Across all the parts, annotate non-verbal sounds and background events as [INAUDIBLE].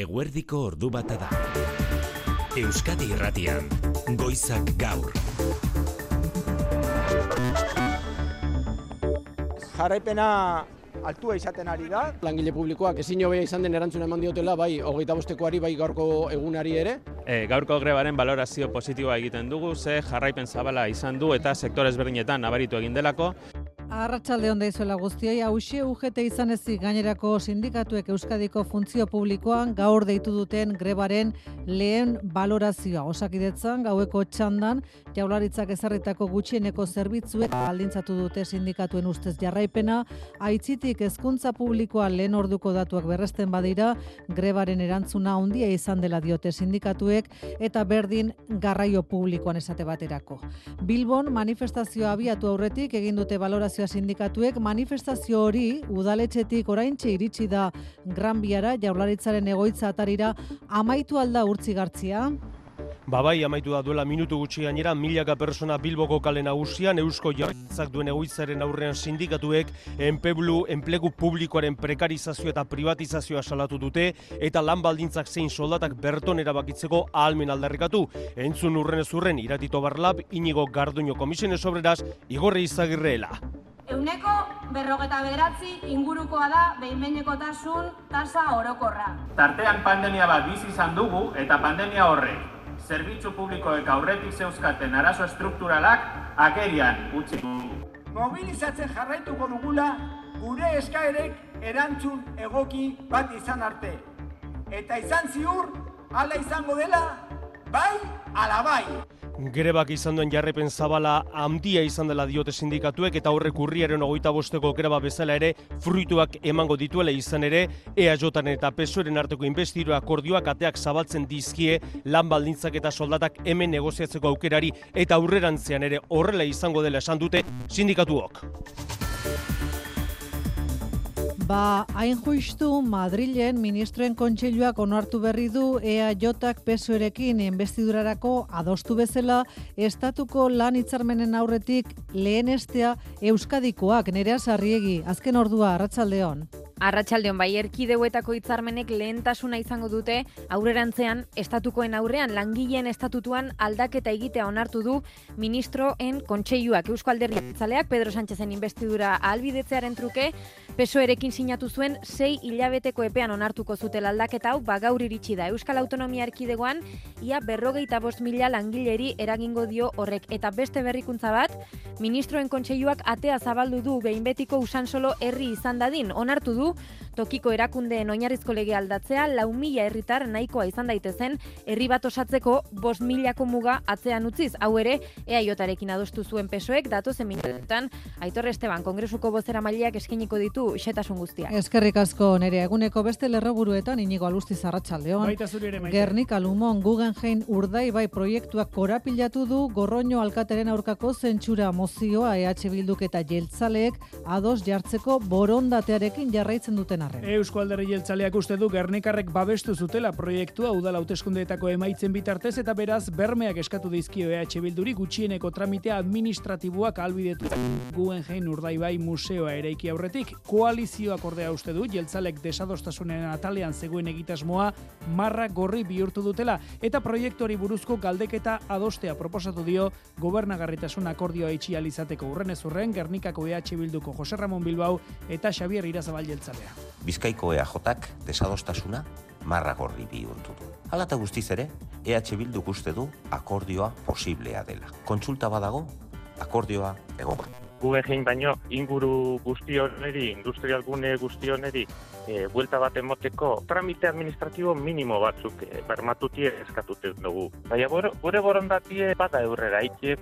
Eguerdiko ordu bata da. Euskadi Irratian, Goizak Gaur. Jarraipena altua izaten ari da. Langile publikoak ezin hobea izan den erantzuna eman diotela, bai hogeita bostekoari, bai gaurko egunari ere. E, gaurko grebaren balorazio positiboa egiten dugu, ze jarraipen zabala izan du eta sektore ezberdinetan nabaritu egin delako. Arratsalde onda izuela guztioi, hauxe UGT izan ezik gainerako sindikatuek Euskadiko funtzio publikoan gaur deitu duten grebaren lehen balorazioa. Osakidetzan gaueko txandan jaularitzak ezarritako gutxieneko zerbitzuek baldintzatu dute sindikatuen ustez jarraipena, aitzitik hezkuntza publikoa lehen orduko datuak berresten badira, grebaren erantzuna handia izan dela diote sindikatuek eta berdin garraio publikoan esate baterako. Bilbon manifestazioa abiatu aurretik egin dute balorazio sindikatuek manifestazio hori udaletxetik oraintxe iritsi da Gran Biara jaularitzaren egoitza atarira amaitu alda urtzigartzia. Babai, amaitu da duela minutu gutxi gainera, milaka persona Bilboko kale nagusian, Eusko Jarritzak duen egoitzaren aurrean sindikatuek, enpeblu, enplegu publikoaren prekarizazio eta privatizazioa salatu dute, eta lan baldintzak zein soldatak berton erabakitzeko ahalmen aldarrikatu. Entzun urren ez urren, iratito barlap, inigo garduño komisiones sobreraz, igorre izagirreela. Euneko berrogeta bederatzi ingurukoa da behinbehinekotasun tasa orokorra. Tartean pandemia bat bizi izan dugu eta pandemia horrek zerbitzu publikoek aurretik zeuzkaten arazo estrukturalak akerian utzi du. Mobilizatzen jarraituko dugula gure eskaerek erantzun egoki bat izan arte. Eta izan ziur, hala izango dela, bai, ala bai. Grebak izan duen jarrepen zabala handia izan dela diote sindikatuek eta horrek urriaren ogoita bosteko greba bezala ere fruituak emango dituela izan ere EAJaren eta PSOEren arteko investiro akordioak ateak zabaltzen dizkie lan baldintzak eta soldatak hemen negoziatzeko aukerari eta aurrerantzean ere horrela izango dela esan dute sindikatuok. Ba, hain juistu Madrilen ministroen kontseiluak onartu berri du EAJak pesoerekin enbestidurarako adostu bezala estatuko lan hitzarmenen aurretik lehen estea Euskadikoak nerea sarriegi, azken ordua, arratsaldeon. Arratsaldeon bai erkideuetako hitzarmenek lehentasuna izango dute aurrerantzean estatukoen aurrean langileen estatutuan aldaketa egitea onartu du ministroen kontseiluak. Eusko Alderdi Jeltzaleak Pedro Sánchezen investidura ahalbidetzearen truke PSOErekin sinatu zuen sei hilabeteko epean onartuko zutela aldaketa hau bagaur iritsi da. Euskal Autonomia Erkidegoan ia berrogeita bost mila langileri eragingo dio horrek. Eta beste berrikuntza bat ministroen kontseiluak atea zabaldu du behin betiko usan solo herri izan dadin. Onartu du tokiko erakundeen oinarrizko lege aldatzea lau mila herritar nahikoa izan daitezen herri bat osatzeko bost milako muga atzean utziz hau ere EAJarekin adostu zuen pesoek datozen minututan Aitor Esteban kongresuko bozera mailak eskiniko ditu xetasun guztiak. Eskerrik asko nere eguneko beste lerroburuetan inigo alusti zarratsaldeon. Baita zuri ere maite. Gernika Lumon Guggenheim urdai bai proiektuak korapilatu du Gorroño alkateren aurkako zentsura mozioa EH Bilduk eta Jeltzaleek ados jartzeko borondatearekin jarraitzen duten arren. Eusko Alderri Jeltzaleak uste du Gernikarrek babestu zutela proiektua udala hauteskundeetako emaitzen bitartez eta beraz bermeak eskatu dizkio EH Bilduri gutxieneko tramitea administratiboak albidetu. Guggenheim urdaibai museoa eraiki aurretik koalizioak ordea uste du Jeltzalek desadostasunen atalean zegoen egitasmoa marra gorri bihurtu dutela eta proiektuari buruzko galdeketa adostea proposatu dio gobernagarritasun akordioa itxi alizateko urrenez urren Gernikako EH Bilduko Jose Ramon Bilbao eta Xabier Irazabal Jeltzalea. Bizkaiko EAJak desadostasuna marra gorri bihurtu du. Hala eta guztiz ere, EH Bilduk uste du akordioa posiblea dela. Kontsulta badago, akordioa egongo. Guggenheim baino inguru guztioneri, industrial gune guztioneri, e, buelta bat emoteko tramite administratibo minimo batzuk e, bermatutie eskatute dugu. Baina gure borondatie bada eurrera ikie.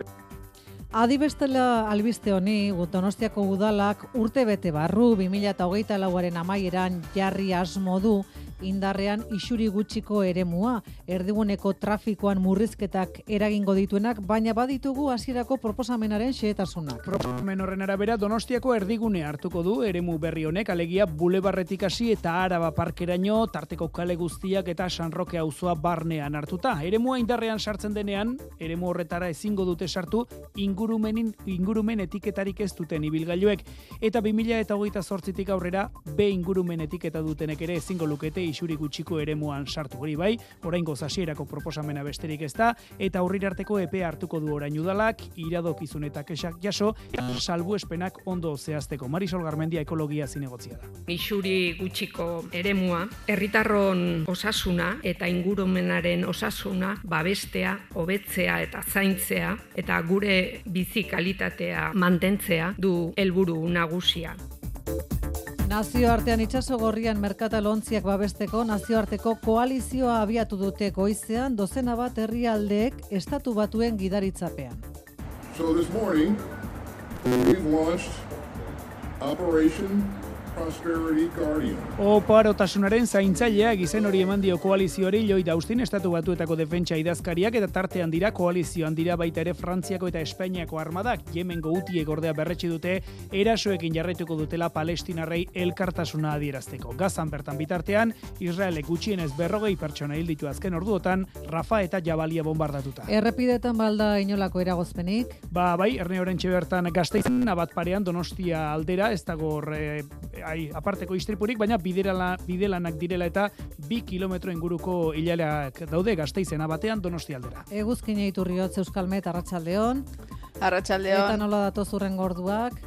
Adibestela albiste honi, Donostiako udalak urte bete barru 2008 lauaren amaieran jarri asmo du indarrean isuri gutxiko eremua, erdiguneko trafikoan murrizketak eragingo dituenak, baina baditugu hasierako proposamenaren xehetasunak. Proposamen horren arabera Donostiako erdigune hartuko du eremu berri honek alegia bulebarretik hasi eta Araba parkeraino tarteko kale guztiak eta San Roque auzoa barnean hartuta. Eremua indarrean sartzen denean, eremu horretara ezingo dute sartu ingurumenin ingurumen etiketarik ez duten ibilgailuek eta 2028tik aurrera B ingurumen etiketa dutenek ere ezingo lukete isuri gutxiko eremuan sartu hori bai, oraingo zasierako proposamena besterik ez da, eta aurrirarteko epe hartuko du orain udalak, iradokizun eta kesak jaso, salbuespenak ondo zehazteko. Marisol Garmendia ekologia zinegotzia da. Isuri gutxiko eremua, herritarron osasuna eta ingurumenaren osasuna babestea, hobetzea eta zaintzea eta gure bizi kalitatea mantentzea du helburu nagusia. Nazioartean itsaso gorrian merkatalontziak babesteko nazioarteko koalizioa abiatu dute goizean dozena bat herrialdeek estatu batuen gidaritzapean. So this morning, we've launched Operation. Oparotasunaren zaintzailea gizen hori eman dio koalizioari Lloyd Austin estatu batuetako defentsa idazkariak eta tartean dira koalizioan dira baita ere Frantziako eta Espainiako armadak Yemengo utie gordea berretsi dute erasoekin jarraituko dutela Palestinarrei elkartasuna adierazteko. Gazan bertan bitartean Israelek gutxienez berrogei pertsona hil ditu azken orduotan Rafa eta Jabalia bombardatuta. Errepidetan balda inolako eragozpenik. Ba, bai, erne horrentxe bertan gazteizen abat parean Donostia aldera, ez dago horre ai, aparteko istripurik, baina biderala, bidelanak direla eta bi kilometro inguruko hilaleak daude gazteizena batean donosti aldera. Eguzkin eiturriotz Euskalmet, Arratxaldeon. Arratxaldeon. Eta nola datoz urren gorduak.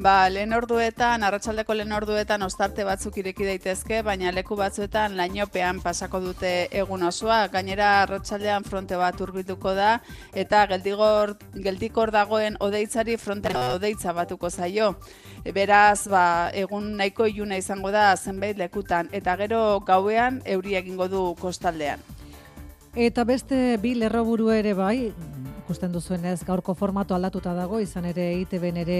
Ba, lehen orduetan, arratsaldeko lehen orduetan ostarte batzuk ireki daitezke, baina leku batzuetan lainopean pasako dute egun osoa. Gainera arratsaldean fronte bat hurbilduko da eta geldigor geldikor dagoen odeitzari fronte odeitza batuko zaio. Beraz, ba, egun nahiko iluna izango da zenbait lekutan eta gero gauean euri egingo du kostaldean. Eta beste bi lerroburu ere bai, ikusten duzuenez gaurko formato aldatuta dago, izan ere ITB ere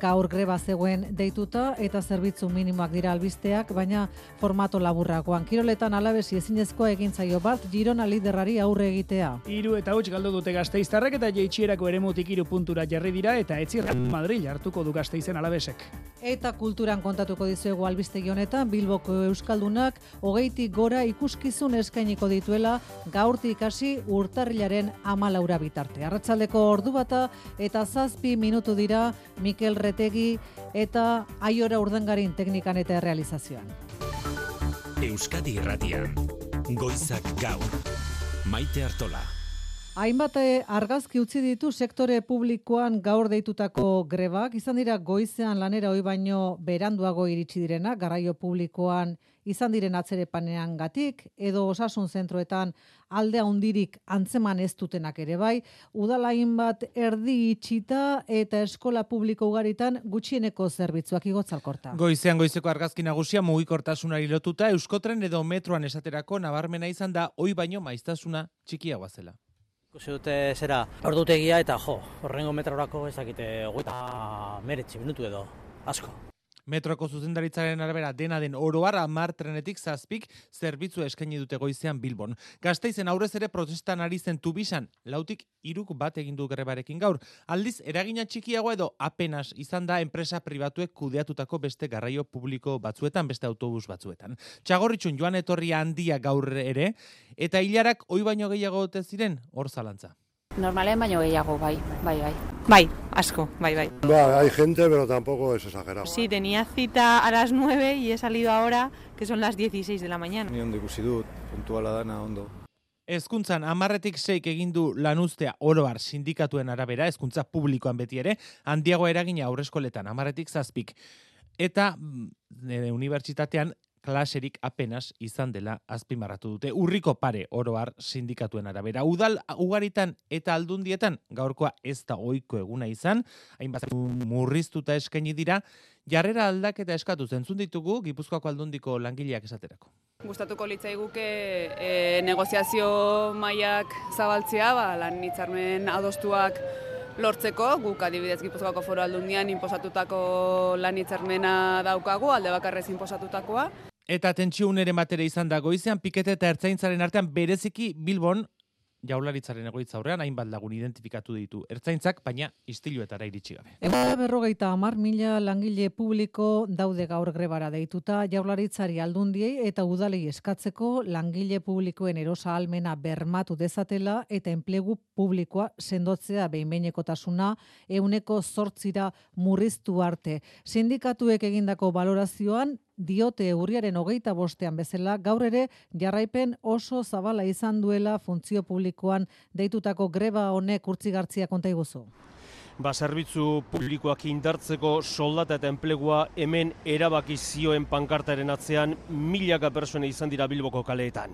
gaur greba zegoen deituta eta zerbitzu minimoak dira albisteak, baina formato laburrakoan. Kiroletan alabesi ezinezkoa egin zaio bat, Girona liderrari aurre egitea. Hiru eta huts galdu dute gazteiztarrek eta jeitxierako eremutik hiru puntura jarri dira eta etzir Madrid hartuko du gazteizen alabesek. Eta kulturan kontatuko dizuegu albistegi honetan, Bilboko Euskaldunak hogeitik gora ikuskizun eskainiko dituela gaurtik hasi urtarrilaren amalaura bitarte. Arratsaldeko ordu bata eta zazpi minutu dira Mikel Retegi eta Aiora Urdangarin teknikan eta realizazioan. Euskadi Irratian, Goizak Gaur, Maite Artola. Hainbat eh, argazki utzi ditu sektore publikoan gaur deitutako grebak, izan dira goizean lanera hoi baino beranduago iritsi direna, garraio publikoan izan diren atzerepanean gatik, edo osasun zentroetan alde handirik antzeman ez dutenak ere bai, udalain bat erdi itxita eta eskola publiko ugaritan gutxieneko zerbitzuak igotzalkorta. Goizean goizeko argazki nagusia mugikortasunari lotuta euskotren edo metroan esaterako nabarmena izan da oi baino maiztasuna txikiagoa zela. Ikusi dute zera ordutegia eta jo, horrengo metrorako ez dakite goita meretzi minutu edo, asko. Metroko zuzendaritzaren arabera dena den oroar amar trenetik zazpik zerbitzu eskaini dute goizean Bilbon. Gasteizen aurrez ere protestan ari zen tubisan, lautik iruk bat egin du grebarekin gaur. Aldiz, eragina txikiago edo apenas izan da enpresa pribatuek kudeatutako beste garraio publiko batzuetan, beste autobus batzuetan. Txagorritxun joan etorria handia gaur ere, eta hilarak oi baino gehiago dute ziren, hor zalantza. Normalen baino gehiago, bai, bai, bai. Bai, asko, bai, bai. Ba, hay gente, pero tampoco es exagerado. Sí, tenía cita a las 9 y he salido ahora, que son las 16 de la mañana. Ni ondo ikusi dut, puntuala dana ondo. Hezkuntzan amarretik seik egin du lanuztea oroar sindikatuen arabera, hezkuntza publikoan beti ere, handiago eragina aurreskoletan amarretik zazpik. Eta e, unibertsitatean klaserik apenas izan dela azpimarratu dute. Urriko pare oroar sindikatuen arabera. Udal ugaritan eta aldundietan gaurkoa ez da oiko eguna izan, hainbat murriztuta eskaini dira, jarrera aldaketa eskatu zentzun ditugu Gipuzkoako aldundiko langileak esaterako. Gustatuko litzaiguke e, negoziazio mailak zabaltzea, ba, lan hitzarmen adostuak lortzeko, guk adibidez Gipuzkoako foro aldundian inposatutako lan hitzarmena daukagu, alde bakarrez inposatutakoa. Eta tentsio unere batere izan da goizean, pikete eta ertzaintzaren artean bereziki Bilbon jaularitzaren egoitza aurrean hainbat lagun identifikatu ditu ertzaintzak, baina istiluetara iritsi gabe. Egoera berrogeita amar mila langile publiko daude gaur grebara deituta jaularitzari aldundiei eta udalei eskatzeko langile publikoen erosa almena bermatu dezatela eta enplegu publikoa sendotzea behinbeinekotasuna euneko zortzira murriztu arte. Sindikatuek egindako valorazioan diote urriaren hogeita bostean bezala, gaur ere jarraipen oso zabala izan duela funtzio publikoan deitutako greba honek urtzigartzia konta iguzu. Ba, zerbitzu publikoak indartzeko soldata eta enplegua hemen erabaki zioen pankartaren atzean milaka persone izan dira Bilboko kaleetan.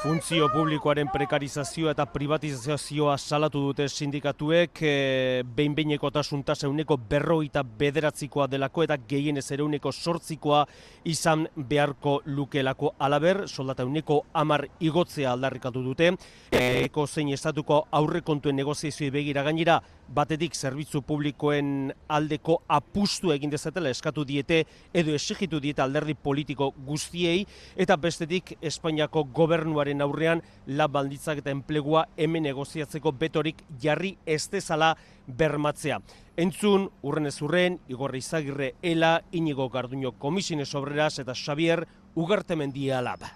Funtzio publikoaren prekarizazioa eta privatizazioa salatu dute sindikatuek, e, behin-beineko tasa euneko berroita bederatzikoa delako eta gehienez ere euneko sortzikoa izan beharko lukelako alaber, soldata euneko amar igotzea aldarrikatu dute, eko zein estatuko aurrekontuen negoziazioa begira gainera, batetik zerbitzu publikoen aldeko apustu egin dezatela eskatu diete edo exigitu diete alderdi politiko guztiei eta bestetik Espainiako gobernuaren aurrean la balditzak eta enplegua hemen negoziatzeko betorik jarri ez dezala bermatzea. Entzun, urren ez urren, Igorri Izagirre Ela, Inigo Garduño Komisine Sobreras eta Xavier Ugartemendia Alaba.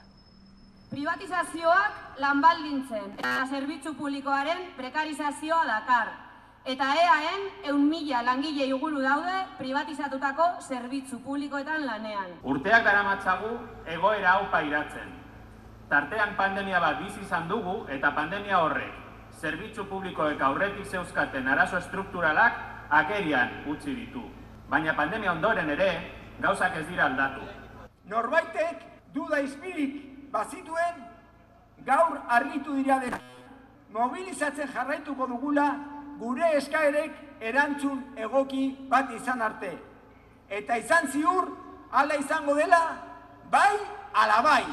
Privatizazioak lanbaldintzen eta zerbitzu publikoaren prekarizazioa dakar. Eta EAen eun mila langile iguru daude privatizatutako zerbitzu publikoetan lanean. Urteak daramatzagu egoera hau pairatzen. Tartean pandemia bat bizi izan dugu eta pandemia horrek zerbitzu publikoek aurretik zeuzkaten arazo estrukturalak agerian utzi ditu. Baina pandemia ondoren ere gauzak ez dira aldatu. Norbaitek duda izpirik bazituen gaur argitu dira dena. Mobilizatzen jarraituko dugula gure eskaerek erantzun egoki bat izan arte. Eta izan ziur, ala izango dela, bai, ala bai.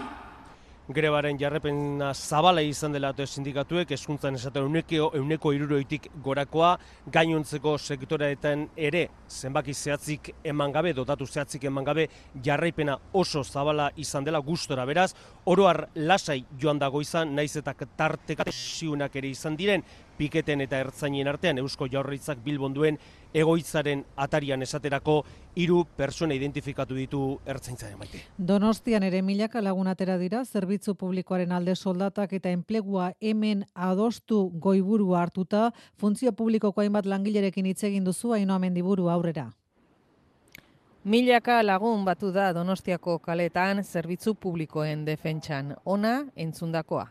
Grebaren jarrepena zabala izan dela eta sindikatuek, eskuntzan esaten euneko, euneko iruroitik gorakoa, gainontzeko sektoreetan ere zenbaki zehatzik eman gabe, dotatu zehatzik eman gabe, jarraipena oso zabala izan dela gustora. Beraz, oroar lasai joan dago izan, naiz eta tartekate ere izan diren, piketen eta ertzainien artean Eusko Jaurlaritzak Bilbon duen egoitzaren atarian esaterako hiru pertsona identifikatu ditu ertzaintzaren maite. Donostian ere milaka lagun atera dira zerbitzu publikoaren alde soldatak eta enplegua hemen adostu goiburu hartuta funtzio publikoko hainbat langilerekin hitz egin duzu Ainoa Mendiburu aurrera. Milaka lagun batu da Donostiako kaletan zerbitzu publikoen defentsan. Ona entzundakoa.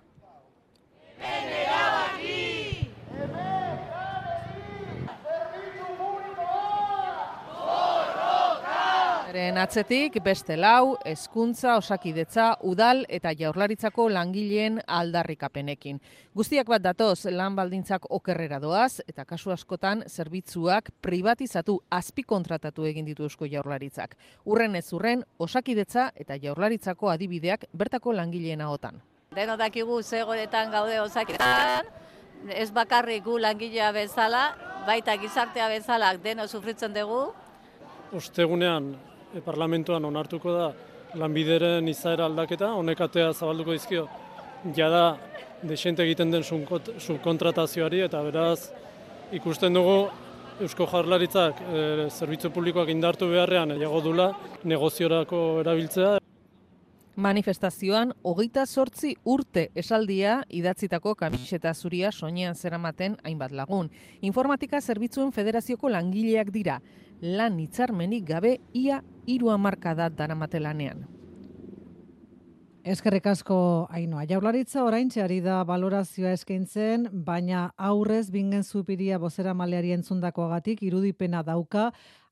Eren atzetik beste lau, hezkuntza, osakidetza, udal eta jaurlaritzako langileen aldarrikapenekin. Guztiak bat datoz lan baldintzak okerrera doaz eta kasu askotan zerbitzuak privatizatu azpi kontratatu egin ditu eusko jaurlaritzak. Urren ez urren, osakidetza eta jaurlaritzako adibideak bertako langileen ahotan. Deno dakigu zegoetan gaude osakidetzan, ez bakarrik gu langilea bezala, baita gizartea bezala deno sufritzen dugu. Ostegunean parlamentoan onartuko da lanbideren izaera aldaketa, honek atea zabalduko dizkio, jada desente egiten den subkontratazioari eta beraz ikusten dugu Eusko Jarlaritzak e, zerbitzu publikoak indartu beharrean egiago dula negoziorako erabiltzea. Manifestazioan, hogeita sortzi urte esaldia idatzitako kamiseta zuria soinean zeramaten hainbat lagun. Informatika Zerbitzuen Federazioko langileak dira, lan hitzarmenik gabe ia hiru hamarkada daramate lanean. Eskerrik asko Ainoa. Jaurlaritza oraintxe ari da valorazioa eskaintzen, baina aurrez bingen zupiria bozera maleari entzundakoagatik irudipena dauka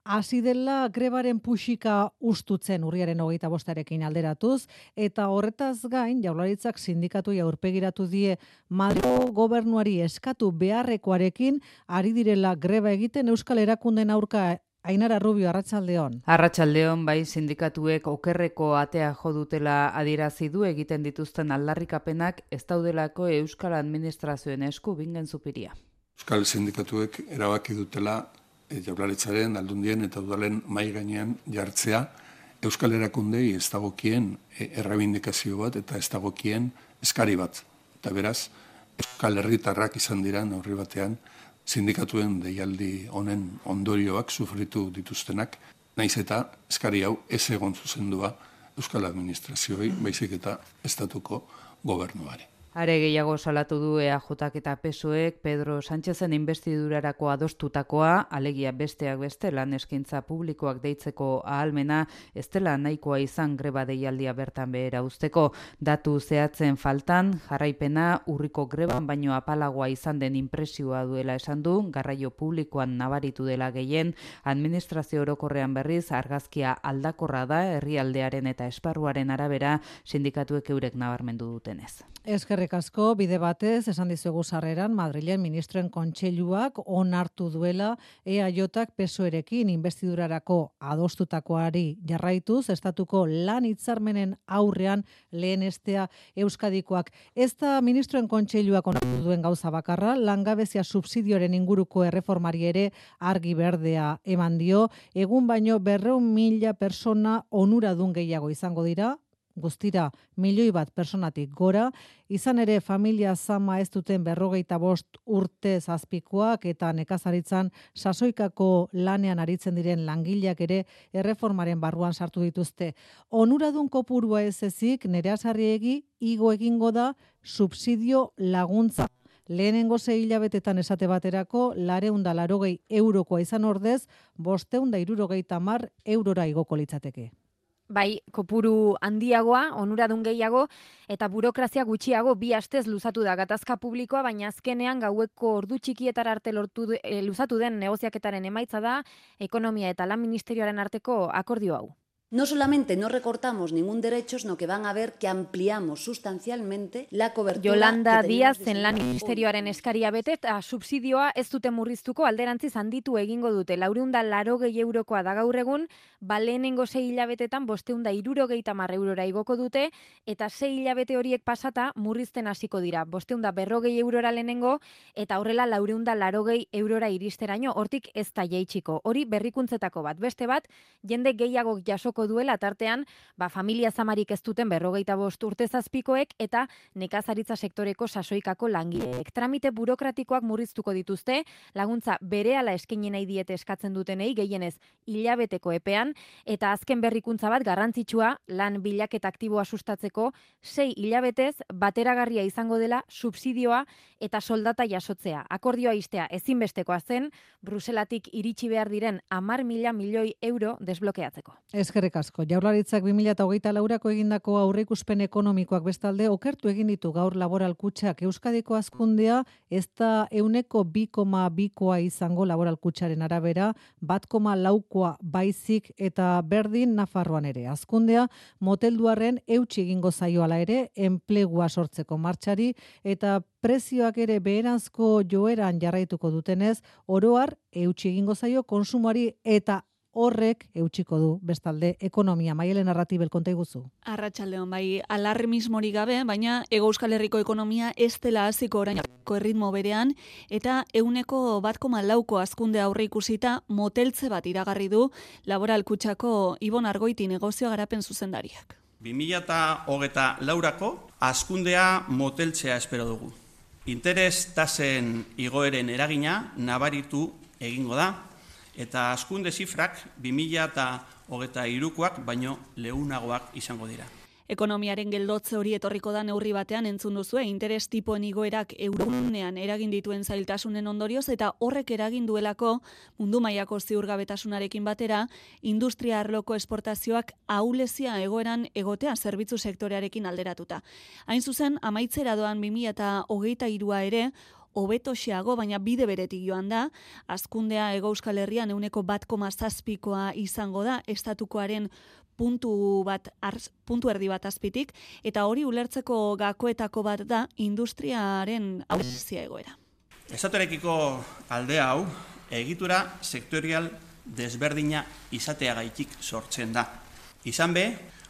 hasi dela grebaren puxika ustutzen urriaren hogeita bostarekin alderatuz, eta horretaz gain, jaularitzak sindikatu aurpegiratu die Madro gobernuari eskatu beharrekoarekin, ari direla greba egiten Euskal Erakunden aurka Ainara Rubio, Arratxaldeon. Arratxaldeon, bai sindikatuek okerreko atea jodutela adierazi du egiten dituzten aldarrikapenak ez daudelako Euskal Administrazioen esku bingen zupiria. Euskal sindikatuek erabaki dutela e, jaurlaritzaren aldundien eta udalen mai gainean jartzea Euskal Erakundei ez dagokien e, errabindikazio bat eta ez dagokien eskari bat. Eta beraz, Euskal Herritarrak izan dira neurri batean sindikatuen deialdi honen ondorioak sufritu dituztenak, naiz eta eskari hau ez egon zuzendua Euskal Administrazioi, baizik eta estatuko gobernuari. Are gehiago salatu du EAJak eta PSOEk Pedro Sánchezen investidurarako adostutakoa, alegia besteak beste lan eskaintza publikoak deitzeko ahalmena, ez dela nahikoa izan greba deialdia bertan behera usteko. Datu zehatzen faltan, jarraipena urriko greban baino apalagoa izan den impresioa duela esan du, garraio publikoan nabaritu dela gehien, administrazio orokorrean berriz argazkia aldakorra da herrialdearen eta esparruaren arabera sindikatuek eurek nabarmendu dutenez. Eskerrik asko, bide batez, esan dizugu sarreran, Madrilen ministroen kontseiluak onartu duela EAJak pesoerekin investidurarako adostutakoari jarraituz, estatuko lan hitzarmenen aurrean lehen estea Euskadikoak. Ez da ministroen kontseiluak onartu duen gauza bakarra, langabezia subsidioren inguruko erreformari ere argi berdea eman dio, egun baino berreun mila persona onuradun gehiago izango dira, guztira milioi bat personatik gora, izan ere familia zama ez duten berrogeita bost urte zazpikoak eta nekazaritzan sasoikako lanean aritzen diren langileak ere erreformaren barruan sartu dituzte. Onuradun kopurua ez ezik, nere azarriegi, igo egingo da subsidio laguntza. Lehenengo zei hilabetetan esate baterako, lareunda larogei eurokoa izan ordez, bosteunda irurogei tamar eurora igoko litzateke bai kopuru handiagoa, onuradun gehiago eta burokrazia gutxiago bi astez luzatu da gatazka publikoa, baina azkenean gaueko ordu txikietar arte lortu e, luzatu den negoziaketaren emaitza da ekonomia eta lan ministerioaren arteko akordio hau. No solamente no recortamos ningún derecho, sino que van a ver que ampliamos sustancialmente la cobertura. Yolanda Díaz en lan ministerioaren eskaria bete eta subsidioa ez dute murriztuko alderantziz handitu egingo dute. Laureunda laro gehi eurokoa da gaur egun, balenengo sei hilabetetan bosteunda iruro gehi eurora igoko dute, eta sei hilabete horiek pasata murrizten hasiko dira. Bosteunda berrogei eurora lehenengo, eta horrela laureunda laro gehi eurora iristeraino, hortik ez da jeitxiko. Hori berrikuntzetako bat. Beste bat, jende gehiago jasoko duela tartean, ba, familia zamarik ez duten berrogeita bost urte zazpikoek eta nekazaritza sektoreko sasoikako langileek. Tramite burokratikoak murriztuko dituzte, laguntza bere ala eskenien nahi diete eskatzen dutenei gehienez hilabeteko epean, eta azken berrikuntza bat garrantzitsua lan bilaketa aktiboa sustatzeko sei hilabetez bateragarria izango dela subsidioa eta soldata jasotzea. Akordioa istea ezinbestekoa zen, Bruselatik iritsi behar diren amar mila milioi euro desblokeatzeko. Eskerrik asko. Jaurlaritzak 2008 laurako egindako aurreikuspen ekonomikoak bestalde okertu egin ditu gaur laboralkutxak Euskadiko azkundea ez da euneko 2,2koa izango laboralkutxaren arabera, bat koma laukoa baizik eta berdin Nafarroan ere. Azkundea motelduaren eutxi egingo zaioala ere, enplegua sortzeko martxari eta prezioak ere beheranzko joeran jarraituko dutenez, oroar eutxi egingo zaio konsumoari eta horrek eutxiko du bestalde ekonomia maiele narratibel konta iguzu. Arratxaldeon, bai, alarmismori gabe, baina Ego Euskal Herriko ekonomia ez dela hasiko orainako erritmo berean, eta euneko bat koma lauko azkunde aurre ikusita moteltze bat iragarri du laboral kutsako Ibon Argoiti negozio garapen zuzendariak. 2008 laurako azkundea moteltzea espero dugu. Interes tasen igoeren eragina nabaritu egingo da, eta askunde zifrak 2000 eta hogeta irukoak baino leunagoak izango dira. Ekonomiaren geldotze hori etorriko da neurri batean entzun duzu, interes tipoen igoerak euronean eragin dituen zailtasunen ondorioz eta horrek eragin duelako mundu mailako ziurgabetasunarekin batera industria arloko esportazioak aulezia egoeran egotea zerbitzu sektorearekin alderatuta. Hain zuzen, amaitzera doan 2000 eta hogeita irua ere, hobeto xeago, baina bide beretik joan da, azkundea ego euskal herrian euneko bat koma zazpikoa izango da, estatukoaren puntu bat puntu erdi bat azpitik, eta hori ulertzeko gakoetako bat da industriaren auzia egoera. Estatuarekiko alde hau, egitura sektorial desberdina izatea gaitik sortzen da. Izan be,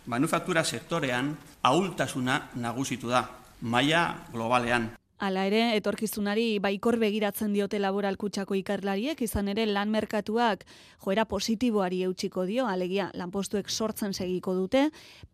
manufaktura sektorean ahultasuna nagusitu da, maila globalean. Hala ere, etorkizunari baikor begiratzen diote laboral kutsako ikarlariek, izan ere lan merkatuak joera positiboari eutxiko dio, alegia lanpostuek sortzen segiko dute,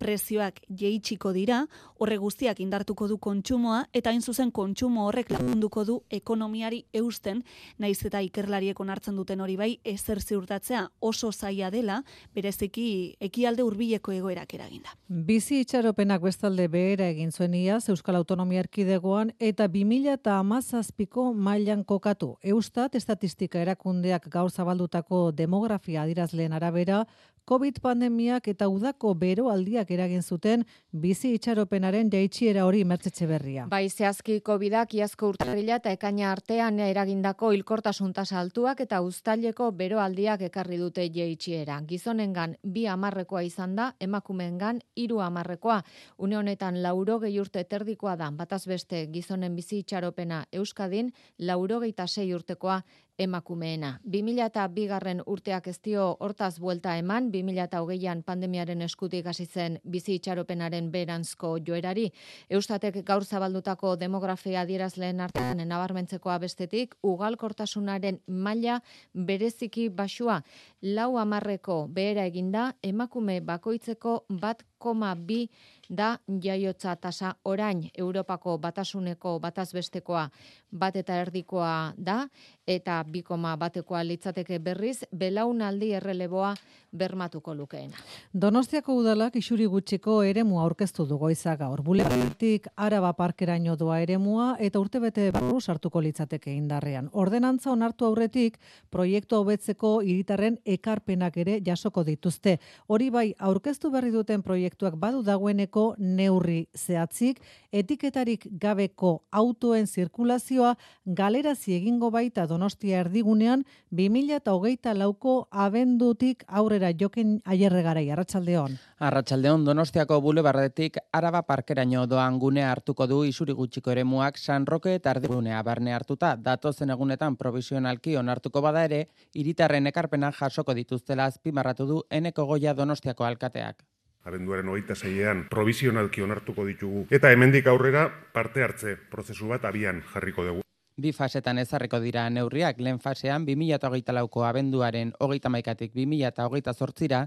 prezioak jeitsiko dira, horre guztiak indartuko du kontsumoa, eta hain zuzen kontsumo horrek lagunduko du ekonomiari eusten, naiz eta ikerlariek onartzen duten hori bai, ezer ziurtatzea oso zaila dela, bereziki ekialde hurbileko egoerak eraginda. Bizi itxaropenak bestalde behera egin zuen iaz, Euskal Autonomia Erkidegoan, eta 2000 eta amazazpiko mailan kokatu. Eustat, estatistika erakundeak gaur zabaldutako demografia adirazleen arabera, COVID pandemiak eta udako bero aldiak eragin zuten bizi itxaropenaren jaitsiera hori mertzetxe berria. Bai, zehazki COVIDak iazko urtarrila eta ekaina artean eragindako hilkortasun tasa altuak eta uztaileko bero aldiak ekarri dute jaitsiera. Gizonengan bi amarrekoa izan da, emakumeengan hiru amarrekoa. Une honetan lauro gehi urte terdikoa da, bataz beste gizonen bizi itxaropena Euskadin, lauro sei urtekoa emakumeena. 2000 eta bigarren urteak ez dio hortaz buelta eman, 2000 eta hogeian pandemiaren eskutik hasi zen bizi itxaropenaren berantzko joerari. Eustatek gaur zabaldutako demografia adierazleen artean nabarmentzeko abestetik, ugalkortasunaren maila bereziki basua. Lau amarreko behera eginda, emakume bakoitzeko bat koma bi da jaiotza tasa orain Europako batasuneko batazbestekoa bat eta erdikoa da, eta bikoma batekoa litzateke berriz, belaunaldi erreleboa bermatuko lukeena. Donostiako udalak isuri gutxiko eremua aurkeztu du goiza gaur. Buletik araba parkeraino doa eremua eta urtebete barru sartuko litzateke indarrean. Ordenantza onartu aurretik proiektu hobetzeko hiritarren ekarpenak ere jasoko dituzte. Hori bai aurkeztu berri duten proiektuak badu dagoeneko neurri zehatzik, etiketarik gabeko autoen zirkulazioa galerazi egingo baita Donostia erdigunean 20hogeita lauko abendutik aurrera jokin aierre garai, Arratxaldeon. Arratxaldeon, Donostiako bulebarretik araba parkeraino doan gunea hartuko du isuri gutxiko eremuak San Roque eta erdigunea barne hartuta. Datozen egunetan provisionalki onartuko bada ere, iritarren ekarpena jasoko dituztela azpimarratu du eneko goia Donostiako alkateak abenduaren hogeita zeian provisionalki onartuko ditugu. Eta hemendik aurrera parte hartze prozesu bat abian jarriko dugu. Bi fasetan ezarriko dira neurriak, lehen fasean 2008 lauko abenduaren hogeita maikatik 2008 zortzira,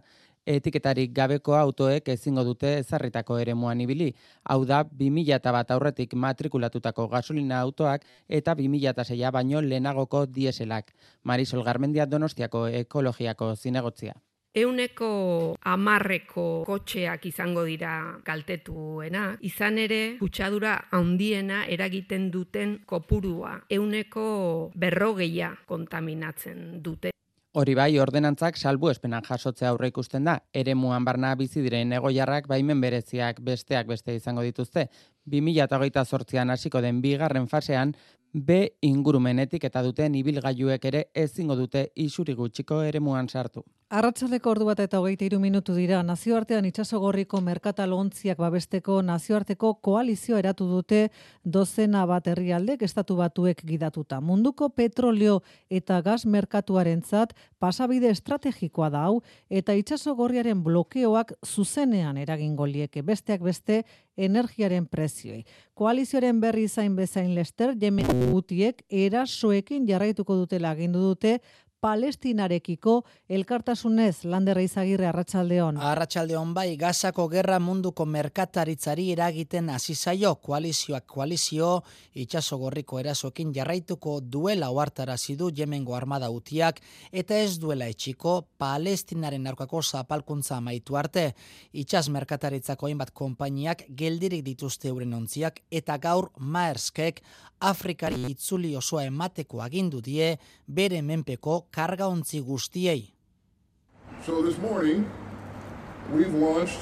etiketarik gabeko autoek ezingo dute ezarritako ere muan ibili. Hau da, 2000 bat aurretik matrikulatutako gasolina autoak eta 2006 baino lehenagoko dieselak. Marisol Garmendia Donostiako ekologiako zinegotzia euneko amarreko kotxeak izango dira kaltetuena, izan ere kutsadura handiena eragiten duten kopurua, euneko berrogeia kontaminatzen dute. Hori bai, ordenantzak salbu espenak jasotzea aurre ikusten da, ere muan barna bizi diren egoiarrak baimen bereziak besteak beste izango dituzte. 2008 zortzian hasiko den bigarren fasean, B ingurumenetik eta duten ibilgailuek ere ezingo dute isuri gutxiko eremuan sartu. Arratsaleko ordu bat eta hogeita iru minutu dira, nazioartean itxasogorriko merkatalontziak babesteko nazioarteko koalizio eratu dute dozena bat herrialdek estatu batuek gidatuta. Munduko petroleo eta gas merkatuaren zat, pasabide estrategikoa da hau, eta itxasogorriaren blokeoak zuzenean eragingo lieke besteak beste energiaren prezioi. Koalizioaren berri zain bezain lester, jemen gutiek erasoekin jarraituko dutela agindu dute, Palestinarekiko elkartasunez landerra izagirre arratsaldeon. Arratsaldeon bai, gazako gerra munduko merkataritzari eragiten hasi zaio koalizioak koalizio itxaso gorriko erasokin jarraituko duela oartara zidu jemengo armada utiak eta ez duela etxiko palestinaren arkako zapalkuntza amaitu arte. Itxas merkataritzako hainbat konpainiak geldirik dituzte euren ontziak eta gaur Maerskek Afrikari itzuli osoa emateko agindu die bere menpeko karga ontzi guztiei. So this morning we've launched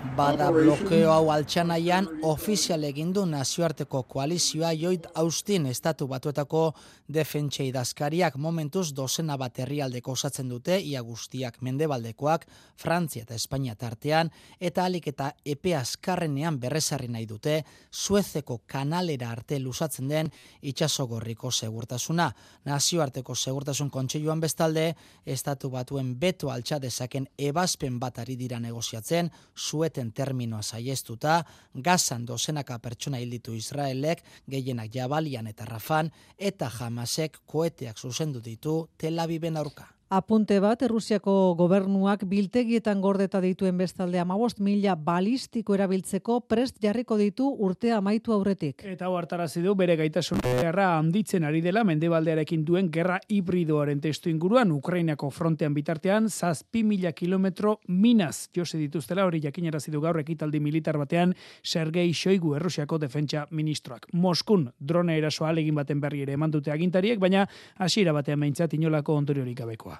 Bada blokeo hau altxanaian ofizial egindu nazioarteko koalizioa joit austin estatu batuetako defentsa idazkariak momentuz dozena bat herrialdeko osatzen dute ia guztiak mendebaldekoak Frantzia eta Espainia tartean eta alik eta epe askarrenean berrezarri nahi dute Suezeko kanalera arte lusatzen den itxasogorriko segurtasuna. Nazioarteko segurtasun kontseiluan bestalde estatu batuen beto altxa dezaken ebazpen bat ari dira negoziatzen Suez hilabeten terminoa saiestuta, gazan dozenaka pertsona hilditu Israelek, gehienak jabalian eta rafan, eta jamasek koeteak zuzendu ditu Tel Aviven aurka. Apunte bat, Errusiako gobernuak biltegietan gordeta dituen bestalde amabost mila balistiko erabiltzeko prest jarriko ditu urtea amaitu aurretik. Eta hartarazi du bere gaitasun gerra handitzen ari dela mendebaldearekin duen gerra hibridoaren testu inguruan Ukrainako frontean bitartean zazpi mila kilometro minaz jose dituztela hori jakinarazi du gaur ekitaldi militar batean Sergei Shoigu Errusiako defentsa ministroak. Moskun drone erasoa alegin baten berri ere eman dute agintariek, baina hasiera batean meintzat inolako ondoriorik gabekoa.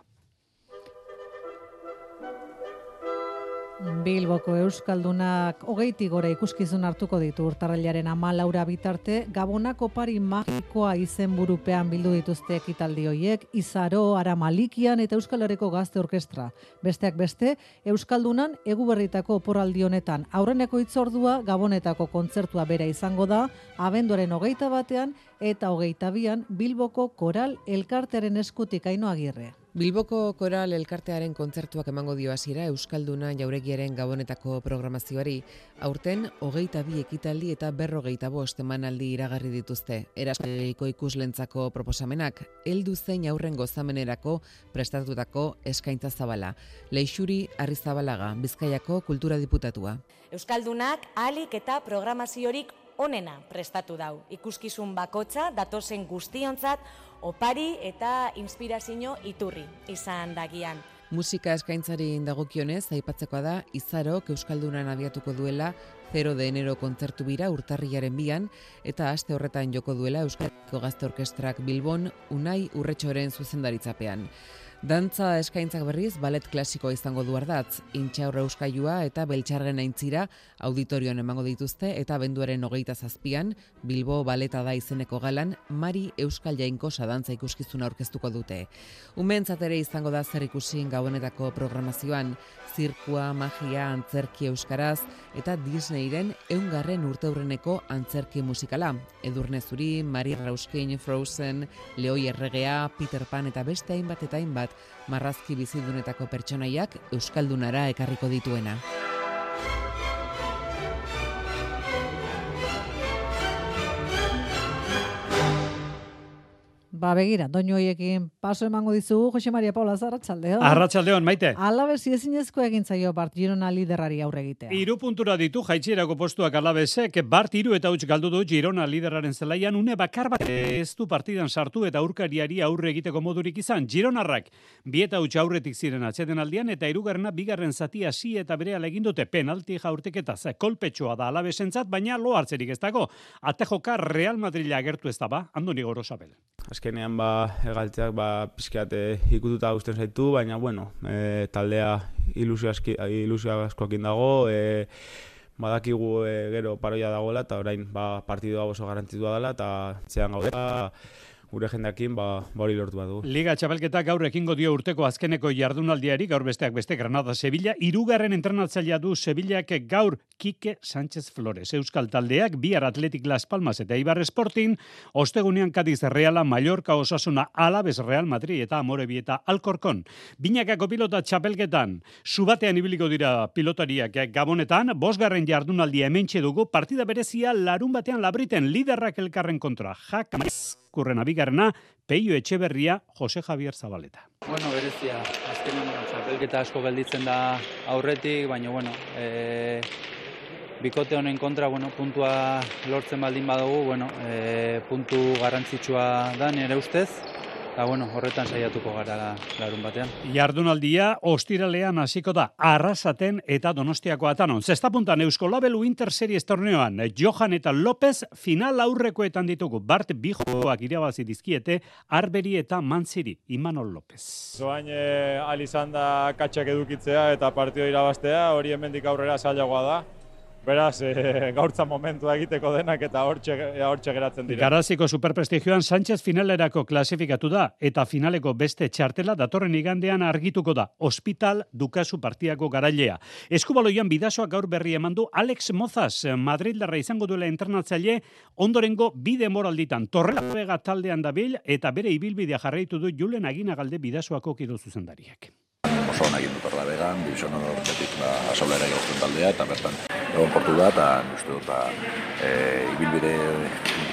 Bilboko Euskaldunak hogeiti gora ikuskizun hartuko ditu urtarrailaren ama laura bitarte, Gabonako pari magikoa izen burupean bildu dituzte ekitaldi hoiek, Izaro, Aramalikian eta Euskal Herriko Gazte Orkestra. Besteak beste, Euskaldunan eguberritako oporaldi honetan aurreneko itzordua Gabonetako kontzertua bera izango da, abenduaren hogeita batean eta hogeita bian Bilboko Koral Elkartearen eskutik aino agirre. Bilboko Koral Elkartearen kontzertuak emango dio hasiera Euskalduna jauregiaren gabonetako programazioari, aurten hogeita bi ekitaldi eta berrogeita bost emanaldi iragarri dituzte. Eraskaliko ikuslentzako proposamenak, heldu zein aurren gozamenerako prestatutako eskaintza zabala. Leixuri Arrizabalaga, Bizkaiako kultura diputatua. Euskaldunak alik eta programaziorik onena prestatu dau. Ikuskizun bakotza datozen guztionzat opari eta inspirazio iturri izan dagian. Musika eskaintzari dagokionez aipatzekoa da Izarok Euskaldunan abiatuko duela 0 de enero kontzertu bira urtarriaren bian eta aste horretan joko duela Euskadiko Gazte Orkestrak Bilbon Unai Urretxoren zuzendaritzapean. Dantza eskaintzak berriz, balet klasiko izango du ardatz, intxaurra euskailua eta beltxargen aintzira auditorioan emango dituzte eta benduaren hogeita zazpian, Bilbo baleta da izeneko galan, Mari Euskal Jainko sadantza ikuskizuna aurkeztuko dute. Umentzat ere izango da zer ikusin gauenetako programazioan, zirkua, magia, antzerki euskaraz eta Disneyren eungarren urteurreneko antzerki musikala. Edurne Zuri, Mari Rauskin, Frozen, Leoi Erregea, Peter Pan eta beste hainbat eta hainbat marrazki bizidunetako pertsonaiak euskaldunara ekarriko dituena. Ba, begira, doinu hoiekin paso emango dizugu, Jose Maria Paula Zarratxaldeon. Arratxaldeon, maite. Alabez, ezinezko egin zaio Bart Girona liderari aurre egitea. Iru puntura ditu jaitsierako postuak alabezek, Bart iru eta huts galdu du Girona lideraren zelaian, une bakar bat ez du partidan sartu eta aurkariari aurre egiteko modurik izan. Gironarrak, bi eta huts aurretik ziren atxeden aldian, eta irugarrena bigarren zati hasi eta bere egin dute penalti jaurtek eta ze kolpetsua da alabezentzat, baina lo hartzerik ez dago. Atejoka Real Madrila agertu ez da ba, Andoni Gorosabel azkenean ba egaltzeak ba pizkat ikututa gusten zaitu, baina bueno, e, taldea ilusio aski ilusio askoekin dago, e, badakigu e, gero paroia dagoela eta orain ba partidua oso garrantzitsua dela eta zean gaude gure jendeakin ba, ba hori lortu badu. Liga txapelketa gaur ekingo dio urteko azkeneko jardunaldiari, gaur besteak beste Granada Sevilla, irugarren entrenatzailea du Sevillak gaur Kike Sánchez Flores. Euskal taldeak, bihar Atletik Las Palmas eta Ibar Sporting, ostegunean Cadiz Reala, Mallorca Osasuna, Alabes Real Madrid eta Amore Bieta Alcorcon. Binakako pilota txapelketan, subatean ibiliko dira pilotariak gabonetan, bosgarren jardunaldia hementxe dugu, partida berezia larun batean labriten liderrak elkarren kontra. Jak, kurren abigarrena, Peio Etxeberria, Jose Javier Zabaleta. Bueno, berezia, azkenen txapelketa asko gelditzen da aurretik, baina, bueno, e, bikote honen kontra, bueno, puntua lortzen baldin badugu, bueno, e, puntu garrantzitsua da nire ustez, Eta bueno, horretan saiatuko gara larun batean. Jardunaldia ostiralean hasiko da arrasaten eta donostiako atanon. Zesta puntan Eusko Labelu Inter Series torneoan, Johan eta López final aurrekoetan ditugu. Bart Bijoak irabazi dizkiete, Arberi eta Manziri, Imanol López. Zoain eh, alizan da katxak edukitzea eta partio irabaztea, hori hemendik aurrera zailagoa da. Beraz, e, [LAUGHS] gaurtza momentu egiteko denak eta hortxe, hortxe geratzen dira. Garaziko superprestigioan Sánchez finalerako klasifikatu da eta finaleko beste txartela datorren igandean argituko da. Hospital Dukasu partiako garailea. Eskubaloian bidasoa gaur berri emandu Alex Mozas, Madrildarra izango duela internatzaile, ondorengo bide moralditan. Torrela taldean dabil eta bere ibilbidea jarraitu du Julen Aginagalde bidasoako kido zuzendariak oso Gabon egin dut began, division horretik ba, asaulera egozten taldea, eta bertan egon portu da, eta uste dut, ba, e, ibilbide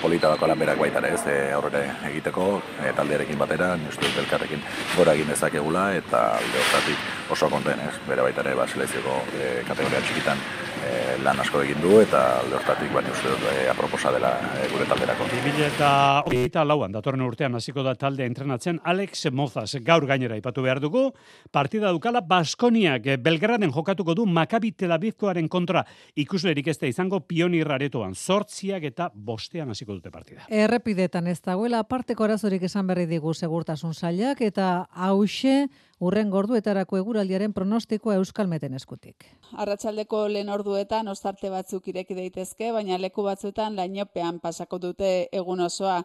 polita lan berak baita ez, e, aurrera egiteko, e, taldearekin batera, uste dut elkarrekin gora egin dezakegula, eta alde hortatik oso konten, ez, bere baita ere, ba, selezioko e, kategoria txikitan e, lan asko egin du, eta alde hortatik, baina uste dut, e, aproposa dela e, gure talderako. 2000 eta hogeita lauan, datorren urtean hasiko da talde entrenatzen Alex Mozas, gaur gainera ipatu behar dugu, partida dukala Baskoniak Belgraden jokatuko du Maccabi Tel Avivkoaren kontra ikuslerik ez da izango pionirraretoan, sortziak eta bostean hasiko dute partida. Errepidetan ez dagoela aparteko arazorik esan berri digu segurtasun sailak eta hause urren gorduetarako eguraldiaren pronostikoa euskalmeten eskutik. Arratsaldeko lehen orduetan ostarte batzuk ireki daitezke, baina leku batzuetan lainopean pasako dute egun osoa.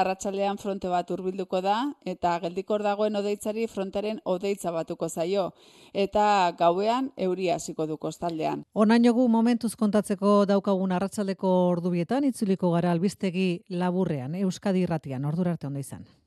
Arratsaldean fronte bat hurbilduko da eta geldikor dagoen odeitzari frontaren odeitza batuko zaio eta gauean euria hasiko du kostaldean. Onainogu momentuz kontatzeko daukagun arratsaldeko ordubietan itzuliko gara albistegi laburrean Euskadi Irratian ordurarte ondo izan.